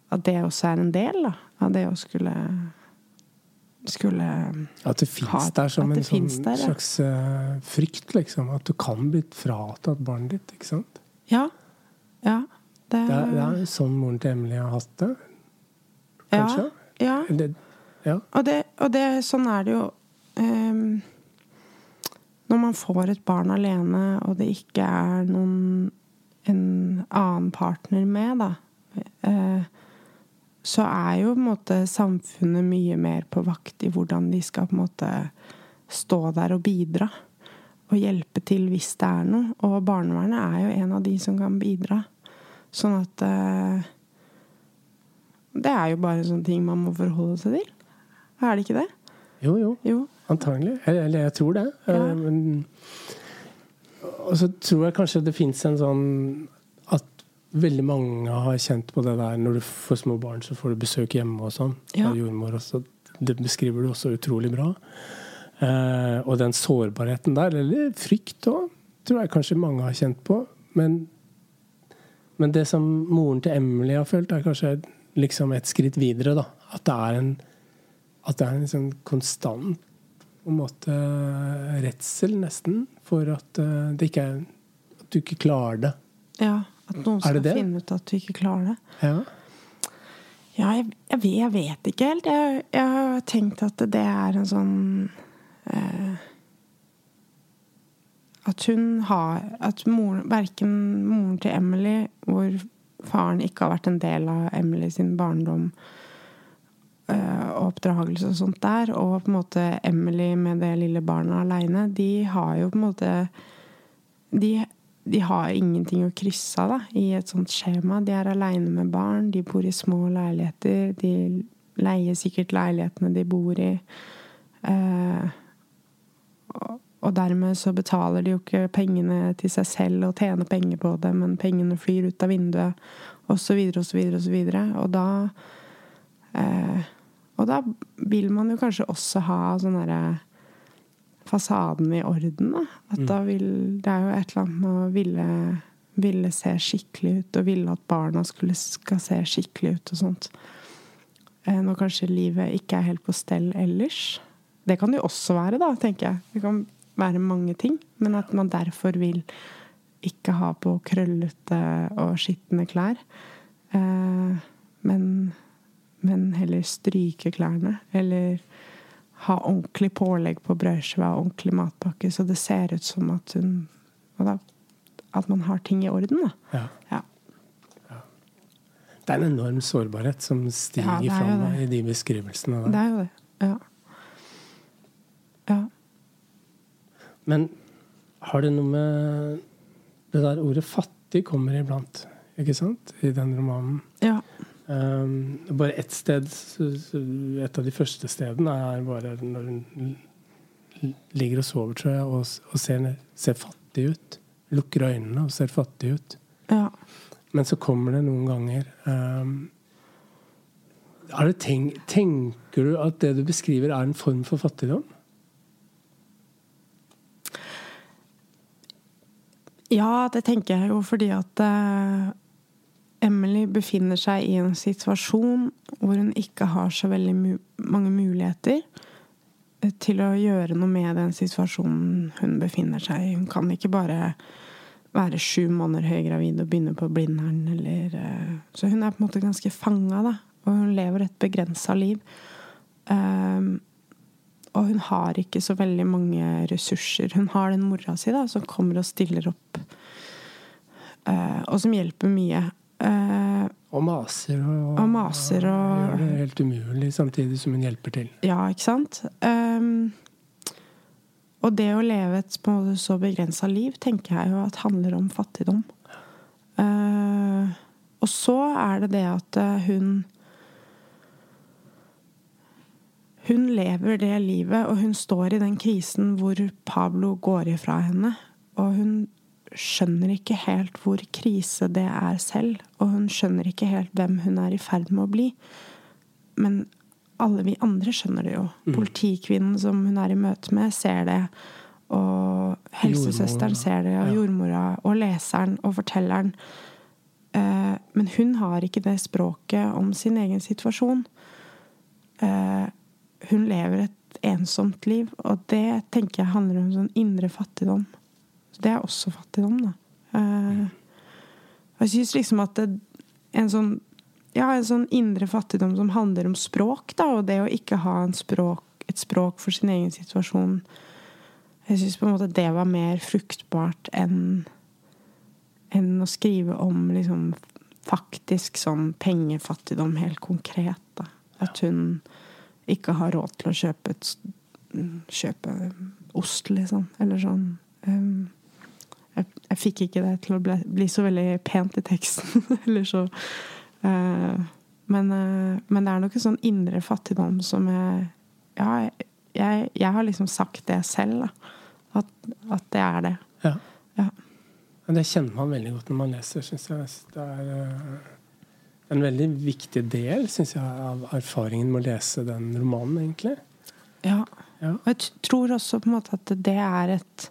S3: at det også er en del da, av det å skulle skulle
S1: At det fins der som en sånn der, ja. slags uh, frykt, liksom. At du kan bli fratatt barnet ditt, ikke sant?
S3: Ja. ja
S1: det, det, er, det er sånn moren til Emily har hatt det, kanskje?
S3: Ja. ja. Ja. Og, det, og det, sånn er det jo um, Når man får et barn alene, og det ikke er noen en annen partner med, da uh, så er jo på en måte samfunnet mye mer på vakt i hvordan de skal på en måte stå der og bidra. Og hjelpe til hvis det er noe. Og barnevernet er jo en av de som kan bidra. Sånn at uh, Det er jo bare sånne ting man må forholde seg til. Er det ikke det?
S1: Jo, jo. jo. Antagelig. Eller jeg tror det. Ja. Uh, men, og så tror jeg kanskje det fins en sånn at veldig mange har kjent på det der når du får små barn, så får du besøk hjemme og sånn. Ja. Jordmor også. Det beskriver du også utrolig bra. Eh, og den sårbarheten der, eller frykt òg, tror jeg kanskje mange har kjent på. Men, men, det som moren til Emily har følt, er kanskje liksom et skritt videre. da. At det er en, at det er en sånn konstant på en måte redsel, nesten, for at, uh, det ikke er, at du ikke klarer det.
S3: Ja. At noen skal finne ut at du ikke klarer det.
S1: Ja,
S3: ja jeg, jeg, vet, jeg, vet, ikke helt. Jeg, jeg, har tenkt at det er en sånn eh, At hun har At mor, verken moren til Emily, hvor faren ikke har vært en del av Emily sin barndom eh, og oppdragelse og sånt der, og på en måte Emily med det lille barnet aleine, de har jo på en måte de de har ingenting å krysse av i et sånt skjema. De er aleine med barn, de bor i små leiligheter. De leier sikkert leilighetene de bor i. Eh, og dermed så betaler de jo ikke pengene til seg selv og tjener penger på det, men pengene flyr ut av vinduet, osv., osv., osv. Og da eh, Og da vil man jo kanskje også ha sånn derre fasaden i orden. Da. At mm. da vil, det er jo et eller annet med å ville, ville se skikkelig ut, og ville at barna skulle, skal se skikkelig ut og sånt. Eh, når kanskje livet ikke er helt på stell ellers. Det kan det jo også være, da, tenker jeg. Det kan være mange ting. Men at man derfor vil ikke ha på krøllete og skitne klær. Eh, men, men heller stryke klærne. Eller ha ordentlig pålegg på brødskiva og ordentlig matpakke, så det ser ut som at hun At man har ting i orden, da.
S1: Ja. ja. ja. Det er en enorm sårbarhet som stiger ja, fram i de beskrivelsene.
S3: Der. Det er jo det. Ja. ja.
S1: Men har det noe med Det der ordet 'fattig' kommer iblant, ikke sant? I den romanen.
S3: Ja.
S1: Um, bare ett sted, et av de første stedene, er bare når hun ligger og sover, tror jeg, og, og ser, ser, fattig ut. Lukker øynene og ser fattig ut.
S3: Ja.
S1: Men så kommer det noen ganger um, tenk, Tenker du at det du beskriver, er en form for fattigdom?
S3: Ja, det tenker jeg jo fordi at uh Emily befinner seg i en situasjon hvor hun ikke har så veldig mu mange muligheter. til å gjøre noe med den situasjonen hun befinner seg i. Hun kan ikke bare være sju måneder høygravid og begynne på Blindern eller uh, Så hun er på en måte ganske fanga, da. Og hun lever et begrensa liv. Um, og hun har ikke så veldig mange ressurser. Hun har den mora si da, som kommer og stiller opp, uh, og som hjelper mye. Uh,
S1: og maser og,
S3: og maser og,
S1: gjør det helt umulig, samtidig som hun hjelper til.
S3: Ja, ikke sant? Um, og det å leve et så begrensa liv tenker jeg jo at handler om fattigdom. Uh, og så er det det at hun Hun lever det livet, og hun står i den krisen hvor Pablo går ifra henne. Og hun skjønner ikke helt hvor krise det er selv. Og hun skjønner ikke helt hvem hun er i ferd med å bli. Men alle vi andre skjønner det jo. Mm. Politikvinnen som hun er i møte med, ser det. Og helsesøsteren ser det, og jordmora, og leseren og fortelleren. Eh, men hun har ikke det språket om sin egen situasjon. Hun lever et ensomt liv, og det tenker jeg handler om sånn indre fattigdom. Så det er også fattigdom, da. Eh, jeg syns liksom at det, en sånn ja, en sånn indre fattigdom som handler om språk, da, og det å ikke ha språk, et språk for sin egen situasjon Jeg syns på en måte det var mer fruktbart enn enn å skrive om liksom faktisk sånn pengefattigdom helt konkret. Da. At hun ikke har råd til å kjøpe, et, kjøpe ost, liksom. Eller sånn. Um, jeg, jeg, fikk ikke det til å bli, bli så veldig pent i teksten. [laughs] Eller så uh, men, uh, men, det er nok en sånn indre fattigdom som jeg Ja, jeg, jeg har liksom sagt det selv, da. At, at det er det.
S1: Ja. ja. Det kjenner man veldig godt når man leser, syns jeg. Det er uh en veldig viktig del synes jeg, av erfaringen med å lese den romanen, egentlig.
S3: Ja. ja. Og jeg tror også på en måte at det er et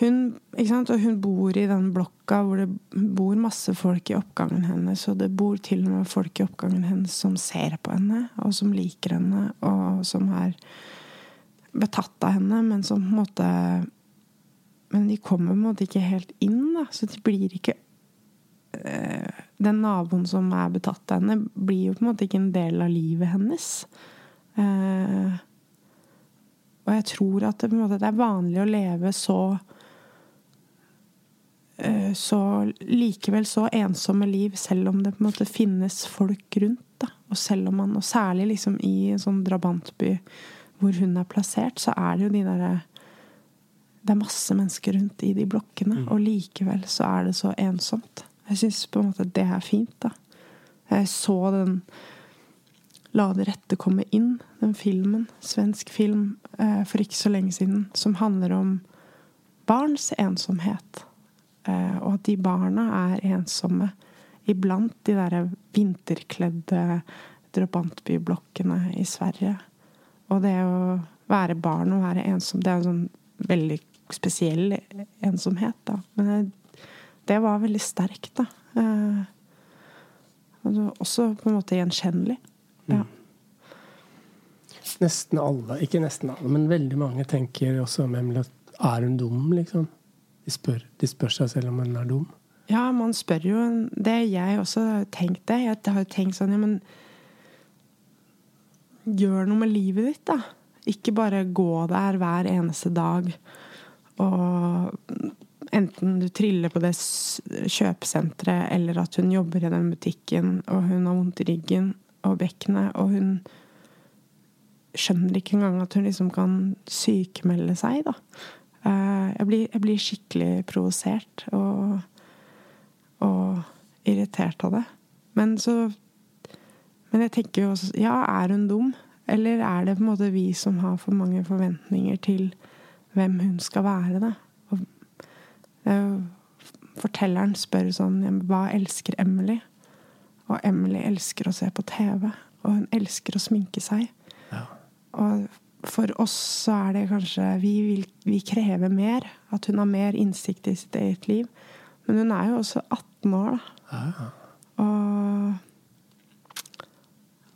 S3: hun? Og hun bor i den blokka hvor det bor masse folk i oppgangen hennes. Og det bor til og med folk i oppgangen hennes som ser på henne, og som liker henne, og som er betatt av henne, men som på en måte Men de kommer på en måte ikke helt inn, da. Så de blir ikke den naboen som er betatt av henne, blir jo på en måte ikke en del av livet hennes. Eh, og jeg tror at det, måte, det, er vanlig å leve så eh, Så likevel så ensomme liv, selv om det på en måte finnes folk rundt. Da. Og selv om man, og særlig liksom i en sånn drabantby hvor hun er plassert, så er det jo de derre Det er masse mennesker rundt i de blokkene, mm. og likevel så er det så ensomt. Jeg syns på en måte det er fint, da. Jeg så den La det rette komme inn, den filmen, svensk film, eh, for ikke så lenge siden, som handler om barns ensomhet. Eh, og at de barna er ensomme iblant de derre vinterkledde drabantbyblokkene i Sverige. Og det å være barn og være ensom, det er en sånn veldig spesiell ensomhet, da. Men jeg det var veldig sterkt, da. Eh, også på en måte gjenkjennelig. Ja. Mm.
S1: Nesten alle, ikke nesten alle, men veldig mange tenker også om Emily at er hun dum, liksom? De spør, de spør seg selv om hun er dum.
S3: Ja, man spør jo Det jeg også har tenkt det. Jeg har jo tenkt sånn, ja, men Gjør noe med livet ditt, da. Ikke bare gå der hver eneste dag og enten du triller på det kjøpesenteret, eller at hun jobber i den butikken, og hun har vondt i ryggen og bekkenet, og hun skjønner ikke engang at hun liksom kan sykemelde seg, da. Eh, jeg blir, jeg blir skikkelig provosert og, og, irritert av det. Men så Men jeg tenker jo også Ja, er hun dum? Eller er det på en måte vi som har for mange forventninger til hvem hun skal være, da? Eh, fortelleren spør sånn Hva elsker Emily? Og Emily elsker å se på TV. Og hun elsker å sminke seg. Ja. Og for oss så er det kanskje vi, vil, vi krever mer. At hun har mer innsikt i sitt eget liv. Men hun er jo også 18 år, da. Ja. Og,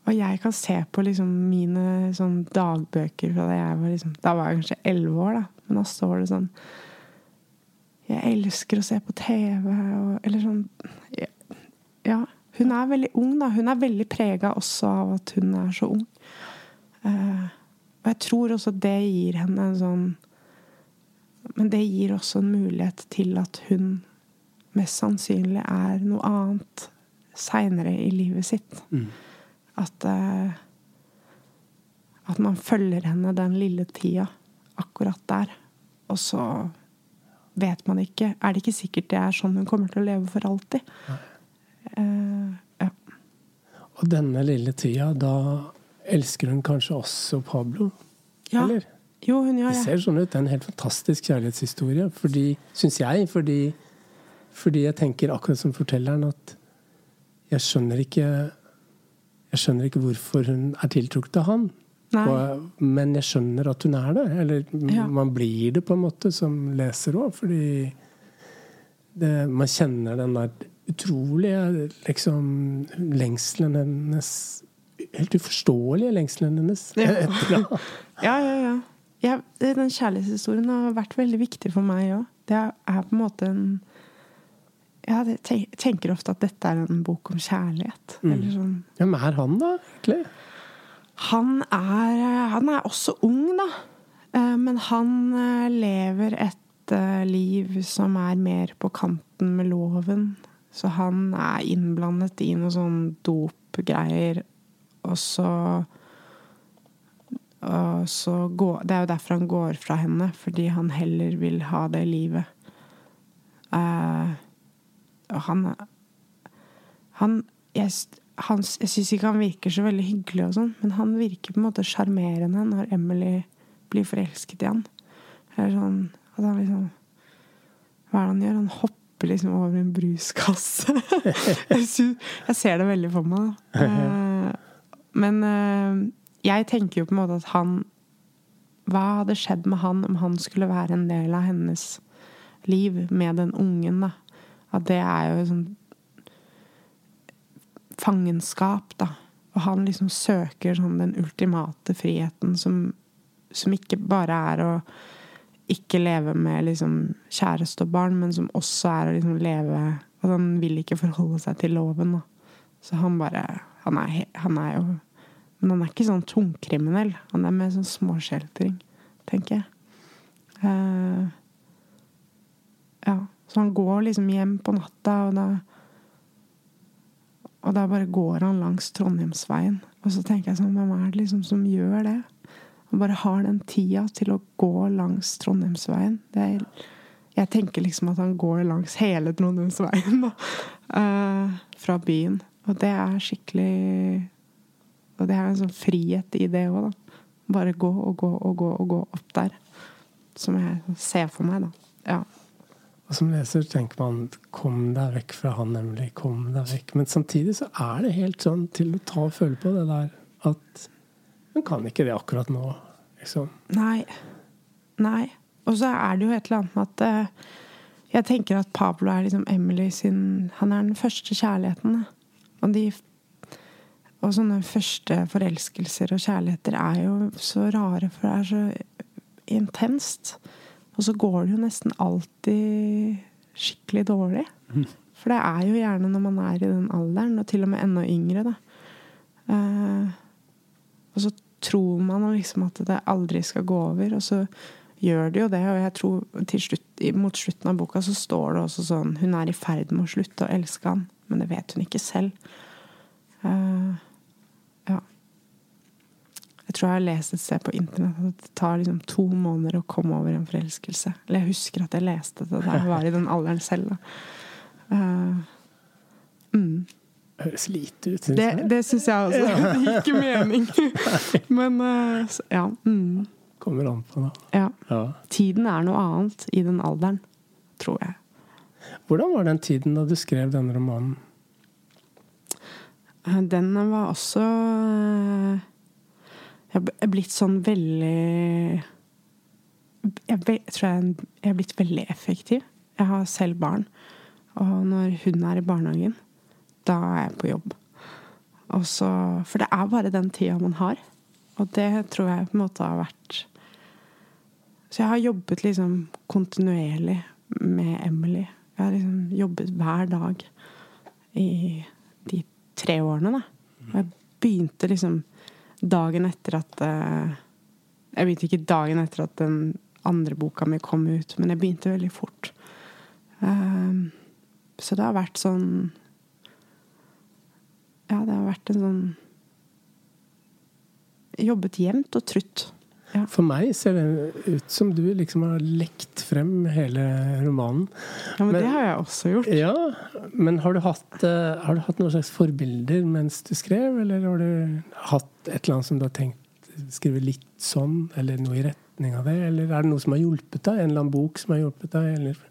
S3: Og jeg kan se på liksom mine sånn dagbøker fra da jeg var liksom, Da var jeg kanskje elleve år, da. Men da står det sånn Jeg elsker å se på TV, og, eller sånn Ja. Hun er veldig ung, da. Hun er veldig prega også av at hun er så ung. Uh, og jeg tror også det gir henne en sånn Men det gir også en mulighet til at hun mest sannsynlig er noe annet seinere i livet sitt.
S1: Mm.
S3: At uh, At man følger henne den lille tida akkurat der. Og så vet man ikke Er det ikke sikkert det er sånn hun kommer til å leve for alltid? Uh, ja.
S1: Og denne lille tida, da elsker hun kanskje også Pablo?
S3: ja.
S1: Eller?
S3: Jo, hun gjør
S1: Det
S3: det.
S1: ser sånn ut. Det er en helt fantastisk kjærlighetshistorie. Fordi, syns jeg. Fordi, fordi jeg tenker akkurat som fortelleren at jeg skjønner ikke Jeg skjønner ikke hvorfor hun er tiltrukket av han. Og, men jeg skjønner at hun er det. Eller
S3: Ja.
S1: man blir det på en måte som leser òg, fordi det, man kjenner den der utrolige liksom lengselen hennes Helt uforståelige lengselen hennes.
S3: Ja. Ja, ja, ja. Den kjærlighetshistorien har vært veldig viktig for meg òg. Det er på en måte en jeg tenker ofte at dette er en bok om kjærlighet.
S1: Mm.
S3: Eller sånn
S1: men er han, da? egentlig?
S3: Han er, han er også ung, da. Eh, Men han eh, lever et eh, liv som er mer på kanten med loven. Så han er innblandet i noe sånn dopgreier. Og så og så går, Det er jo derfor han går fra henne, fordi han heller vil ha det livet. Eh, og han Han Jeg, han, jeg syns ikke han virker så veldig hyggelig, og sånn, men han virker på en måte sjarmerende når Emily blir forelsket i han. Eller sånn at han liksom Hva er det han gjør? Han hopper liksom over en bruskasse. [laughs] jeg, synes, jeg ser det veldig for meg. da. [laughs] Eh, men eh, jeg tenker jo på en måte at han Hva hadde skjedd med han om han skulle være en del av hennes liv med den ungen, da? At det er jo sånn fangenskap, da. Og han liksom søker sånn den ultimate friheten som, som ikke bare er å ikke leve med liksom kjæreste og barn, men som også er å liksom leve At han vil ikke forholde seg til loven, da. Så han bare Han er, han er jo Men han er ikke sånn tungkriminell. Han er mer sånn småskjeltring, tenker jeg. Uh, ja. Så han går liksom hjem på natta, og da og da bare går han langs Trondheimsveien. Og så tenker jeg sånn, hvem er det liksom som gjør det? Og bare har den tida til å gå langs Trondheimsveien. Det er, jeg tenker liksom at han går langs hele Trondheimsveien, da. Uh, fra byen. Og det er skikkelig Og det er en sånn frihet i det òg, da. Bare gå og gå og gå og gå opp der. Som jeg ser for meg, da. Ja.
S1: Og som leser tenker man 'kom deg vekk fra han, Emily'. Kom deg vekk. Men samtidig så er det helt sånn til å ta og føle på det der at hun kan ikke det akkurat nå. Liksom.
S3: Nei. Nei. Og så er det jo et eller annet med at eh, Jeg tenker at Pablo er liksom Emily sin Han er den første kjærligheten. Og, de, og sånne første forelskelser og kjærligheter er jo så rare, for det er så intenst. Og så går det jo nesten alltid skikkelig dårlig. For det er jo gjerne når man er i den alderen, og til og med enda yngre, da. Eh, og så tror man liksom at det aldri skal gå over, og så gjør det jo det. Og jeg tror slutt, mot slutten av boka så står det også sånn Hun er i ferd med å slutte å elske han, men det vet hun ikke selv. Eh. Jeg tror jeg har lest et sted på internett at det tar liksom to måneder å komme over en forelskelse. Eller jeg husker at jeg leste det da jeg var i den alderen selv. Eh, mm.
S1: Høres lite ut, syns jeg.
S3: det syns jeg også. [laughs] Det gir ikke mening. [laughs] Men uh, så- ja, mm,
S1: Kommer an på, da.
S3: ja.
S1: Ja.
S3: Tiden er noe annet i den alderen, tror jeg.
S1: Hvordan var den tiden da du skrev denne romanen?
S3: Eh, Den var også eh, Jeg er blitt sånn veldig Jeg tror jeg jeg er blitt veldig effektiv. Jeg har selv barn. Og når hun er i barnehagen, da er jeg på jobb. Så, for det er bare den tida man har. Og det tror jeg på en måte har vært Så jeg har jobbet liksom kontinuerlig med Emily. Jeg har liksom jobbet hver dag i de tre årene, da. Og jeg begynte liksom dagen etter at eh, Jeg begynte ikke dagen etter at den andre boka mi kom ut, men jeg begynte veldig fort. Um, så det har vært sånn Ja, det har vært en sånn Jobbet jevnt og trutt. Ja.
S1: For meg ser det ut som du liksom har lekt frem hele romanen.
S3: Ja, men, men det har jeg også gjort.
S1: Ja, Men har du, hatt, uh, har du hatt noen slags forbilder mens du skrev, eller har du hatt et eller annet som du har tenkt skrive litt sånn, eller noe i retning av det? Eller er det noe som har hjulpet deg? En eller annen bok som har hjulpet deg? Eller?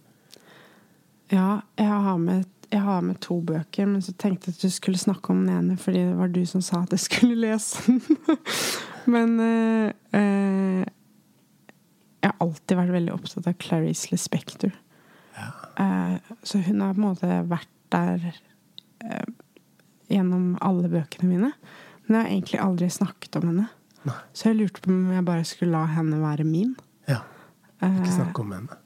S3: Ja, jeg har, med, jeg har med to bøker, men så tenkte jeg at du skulle snakke om den ene fordi det var du som sa at jeg skulle lese den. [laughs] Men uh, uh, jeg har alltid vært veldig opptatt av Clarice Lispector. Ja. Uh, så hun har på en måte vært der gjennom alle bøkene mine. Men jeg har egentlig aldri snakket om henne. Nei. Så jeg lurte på om jeg bare skulle la henne være min.
S1: Ja. Ikke snakke om henne.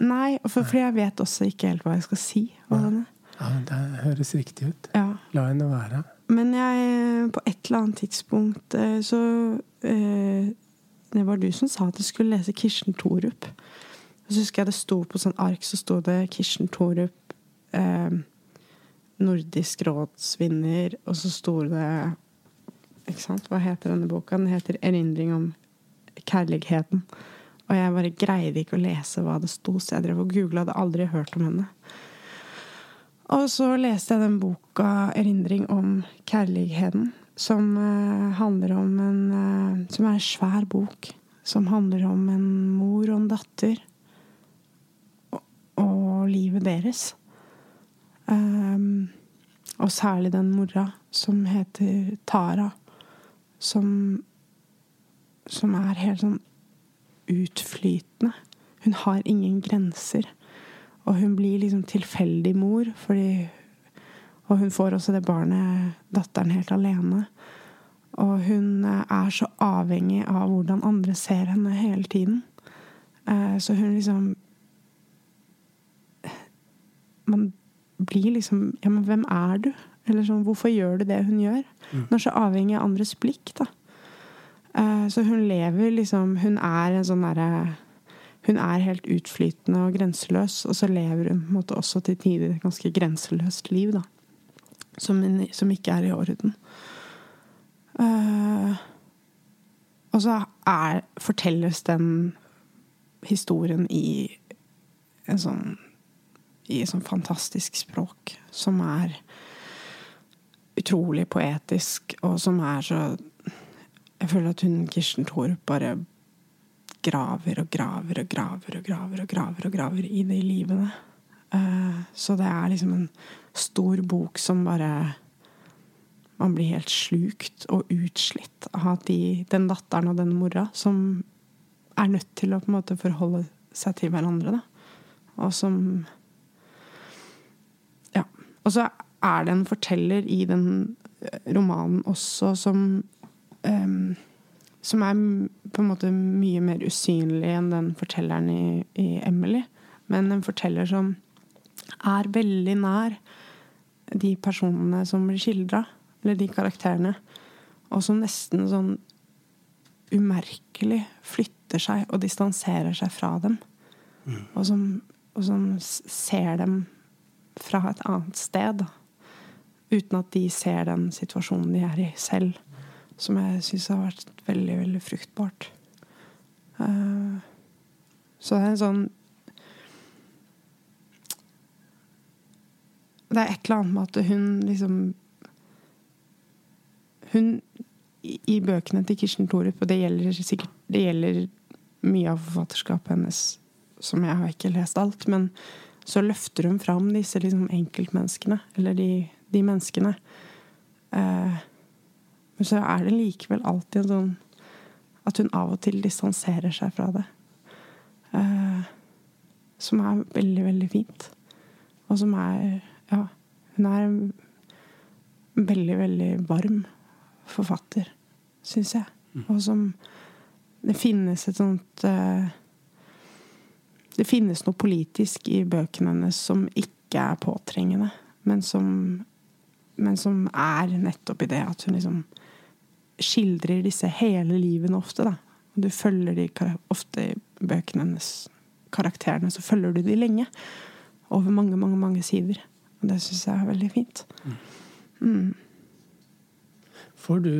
S3: Nei, for, for, jeg vet også ikke helt hva jeg skal si om henne.
S1: Ja, Det høres riktig ut.
S3: Ja.
S1: La henne være.
S3: Men jeg, på et eller annet tidspunkt eh, så eh, Det var du som sa at du skulle lese Kirsten Thorup. så husker jeg det sto på sånn ark så sto det Kirsten Thorup, eh, Nordisk rådsvinner, og så sto det ikke sant? Hva heter denne boka? Den heter 'Erindring om kjærligheten'. Og jeg bare greide ikke å lese hva det sto, så jeg drev og googla. Hadde aldri hørt om henne. Og så leste jeg den boka 'Erindring om kjærligheten', som uh, handler om en uh, Som er en svær bok. Som handler om en mor og en datter. Og, og livet deres. Um, og særlig den mora som heter Tara. Som Som er helt sånn utflytende. Hun har ingen grenser. Og hun blir liksom tilfeldig mor, fordi Og hun får også det barnet, datteren, helt alene. Og hun er så avhengig av hvordan andre ser henne hele tiden. Eh, så hun liksom Man blir liksom Ja, men hvem er du? Eller sånn, hvorfor gjør du det hun gjør? Mm. Hun er så avhengig av andres blikk, da. Eh, så hun lever liksom Hun er en sånn derre hun er helt utflytende og grenseløs, og så lever hun på en måte også til tider et ganske grenseløst liv, da. Som, som ikke er i orden. Uh, og så er, fortelles den historien i en sånn i et sånn fantastisk språk som er utrolig poetisk, og som er så Jeg føler at hun Kirsten Thorup bare graver og graver og graver og graver og graver og graver i de livene. Uh, så det er liksom en stor bok som bare Man blir helt slukt og utslitt av de, den datteren og den mora som er nødt til å på en måte forholde seg til hverandre. Da. Og som Ja. Og så er det en forteller i den romanen også som um, som er på en måte mye mer usynlig enn den fortelleren i, i Emily. Men en forteller som er veldig nær de personene som blir skildra, eller de karakterene. Og som nesten sånn umerkelig flytter seg og distanserer seg fra dem. Mm. Og, som, og, som, ser dem fra et annet sted. Uten at de ser den situasjonen de er i selv som jeg syns har vært veldig, veldig fruktbart. Uh, så det er en sånn Det er et eller annet med at hun liksom Hun i, bøkene til Kirsten Thorup, og det gjelder sikkert det gjelder mye av forfatterskapet hennes, som jeg har ikke lest alt, men så løfter hun fram disse liksom enkeltmenneskene, eller de, de menneskene. Uh, men så er det likevel alltid en sånn At hun av og til distanserer seg fra det. Uh, som er veldig, veldig fint. Og som er Ja, hun er en veldig, veldig varm forfatter, syns jeg. Og som Det finnes et sånt eh, Det finnes noe politisk i bøkene hennes som ikke er påtrengende, men som, men som er nettopp i det at hun liksom skildrer disse hele livene ofte, da. Og du følger de ofte i bøkene hennes, karakterene, så følger du de lenge. Over mange, mange, mange sider. Og det syns jeg er veldig fint. Mm.
S1: Får du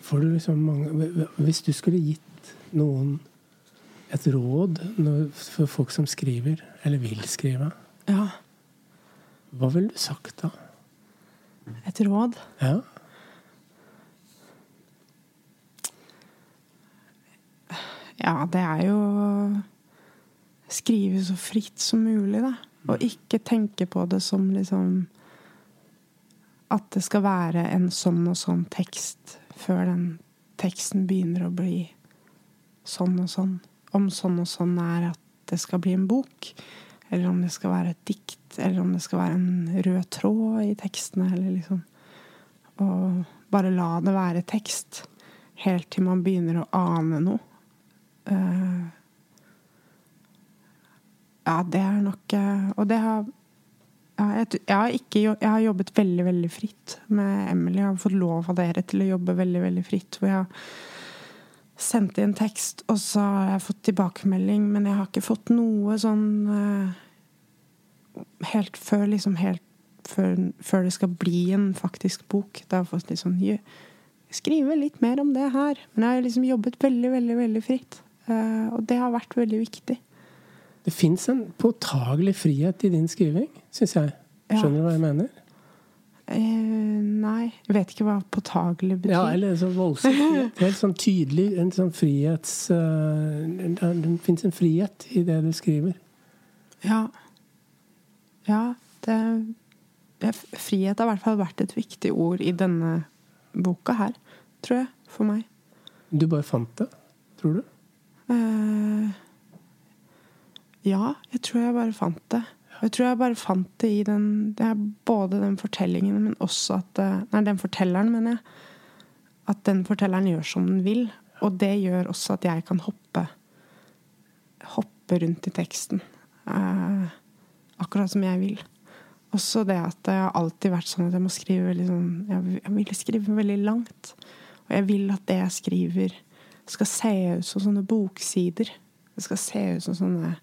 S1: Får du liksom mange Hvis du skulle gitt noen et råd for folk som skriver, eller vil skrive,
S3: Ja.
S1: hva ville du sagt da?
S3: Et råd.
S1: Ja?
S3: Ja, det er jo skrive så fritt som mulig, da. Og ikke tenke på det som liksom At det skal være en sånn og sånn tekst før den teksten begynner å bli sånn og sånn. Om sånn og sånn er at det skal bli en bok, eller om det skal være et dikt, eller om det skal være en rød tråd i tekstene, eller liksom Og bare la det være tekst helt til man begynner å ane noe. Eh, ja, det er nok eh, Og det har ja, jeg, jeg, har ikke, jeg har jobbet veldig, veldig fritt med Emily. Jeg har fått lov av dere til å jobbe veldig, veldig fritt. Hvor jeg har sendt inn tekst, og så har jeg fått tilbakemelding, men jeg har ikke fått noe sånn uh, Helt før liksom helt før, før det skal bli en faktisk bok. Da har jeg fått litt sånn «Jø, Skrive litt mer om det her. Men jeg har liksom jobbet veldig, veldig, veldig fritt. Eh, og det har vært veldig viktig.
S1: Det fins en påtagelig frihet i din skriving, syns jeg. Skjønner du hva jeg mener?
S3: Eh, nei, jeg vet ikke hva påtagelig betyr.
S1: Ja, eller så voldsomt. Helt sånn tydelig en sånn frihets... Uh, det fins en frihet i det du skriver.
S3: Ja. Ja, det ja, Frihet har i hvert fall vært et viktig ord i denne boka her, tror jeg, for meg.
S1: Du bare fant det, tror du?
S3: Eh, ja, jeg tror jeg bare fant det. Jeg tror jeg bare fant det i den det Både den fortellingen, men også at eh, Nei, den fortelleren, mener jeg. At den fortelleren gjør som den vil. Og det gjør også at jeg kan hoppe Hoppe rundt i teksten. Uh, akkurat som jeg vil. Også det at det har alltid vært sånn at jeg må skrive veldig sånn jeg vil skrive veldig langt. Og jeg vil at det jeg skriver, skal se ut som sånne boksider. Det skal se ut som sånne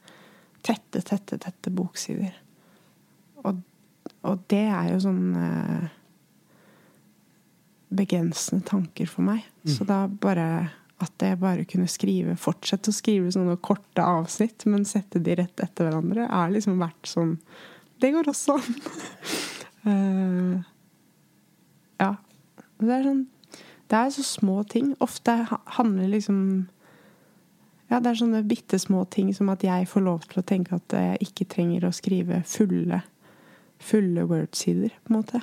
S3: tette, tette, tette boksider. Og, og det er jo sånn eh, begrensende tanker for meg. Så da bare at jeg bare kunne skrive, fortsette å skrive sånne korte avsnitt, men sette de rett etter hverandre, er liksom vært sånn Det går også an. uh, [laughs] ja. Det er sånn Det er så små ting. Ofte handler liksom ja, det er sånne bitte små ting som at jeg får lov til å tenke at jeg ikke trenger å skrive fulle, fulle word-sider, på en måte.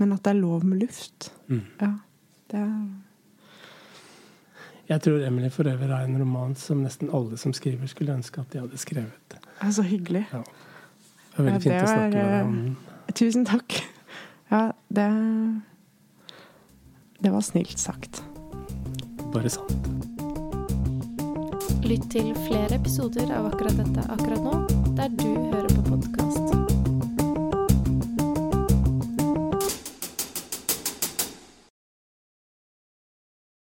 S3: Men at det er lov med luft.
S1: Mm.
S3: Ja. Det er
S1: Jeg tror Emily Forever er en roman som nesten alle som skriver, skulle ønske at de hadde skrevet.
S3: det er så hyggelig.
S1: Ja. Det var veldig
S3: Ja,
S1: fint
S3: var,
S1: å snakke med deg om den.
S3: Tusen takk. [laughs] Ja, det Det var snilt sagt.
S1: Bare sant.
S2: Lytt til flere episoder av akkurat dette akkurat nå, der du hører på.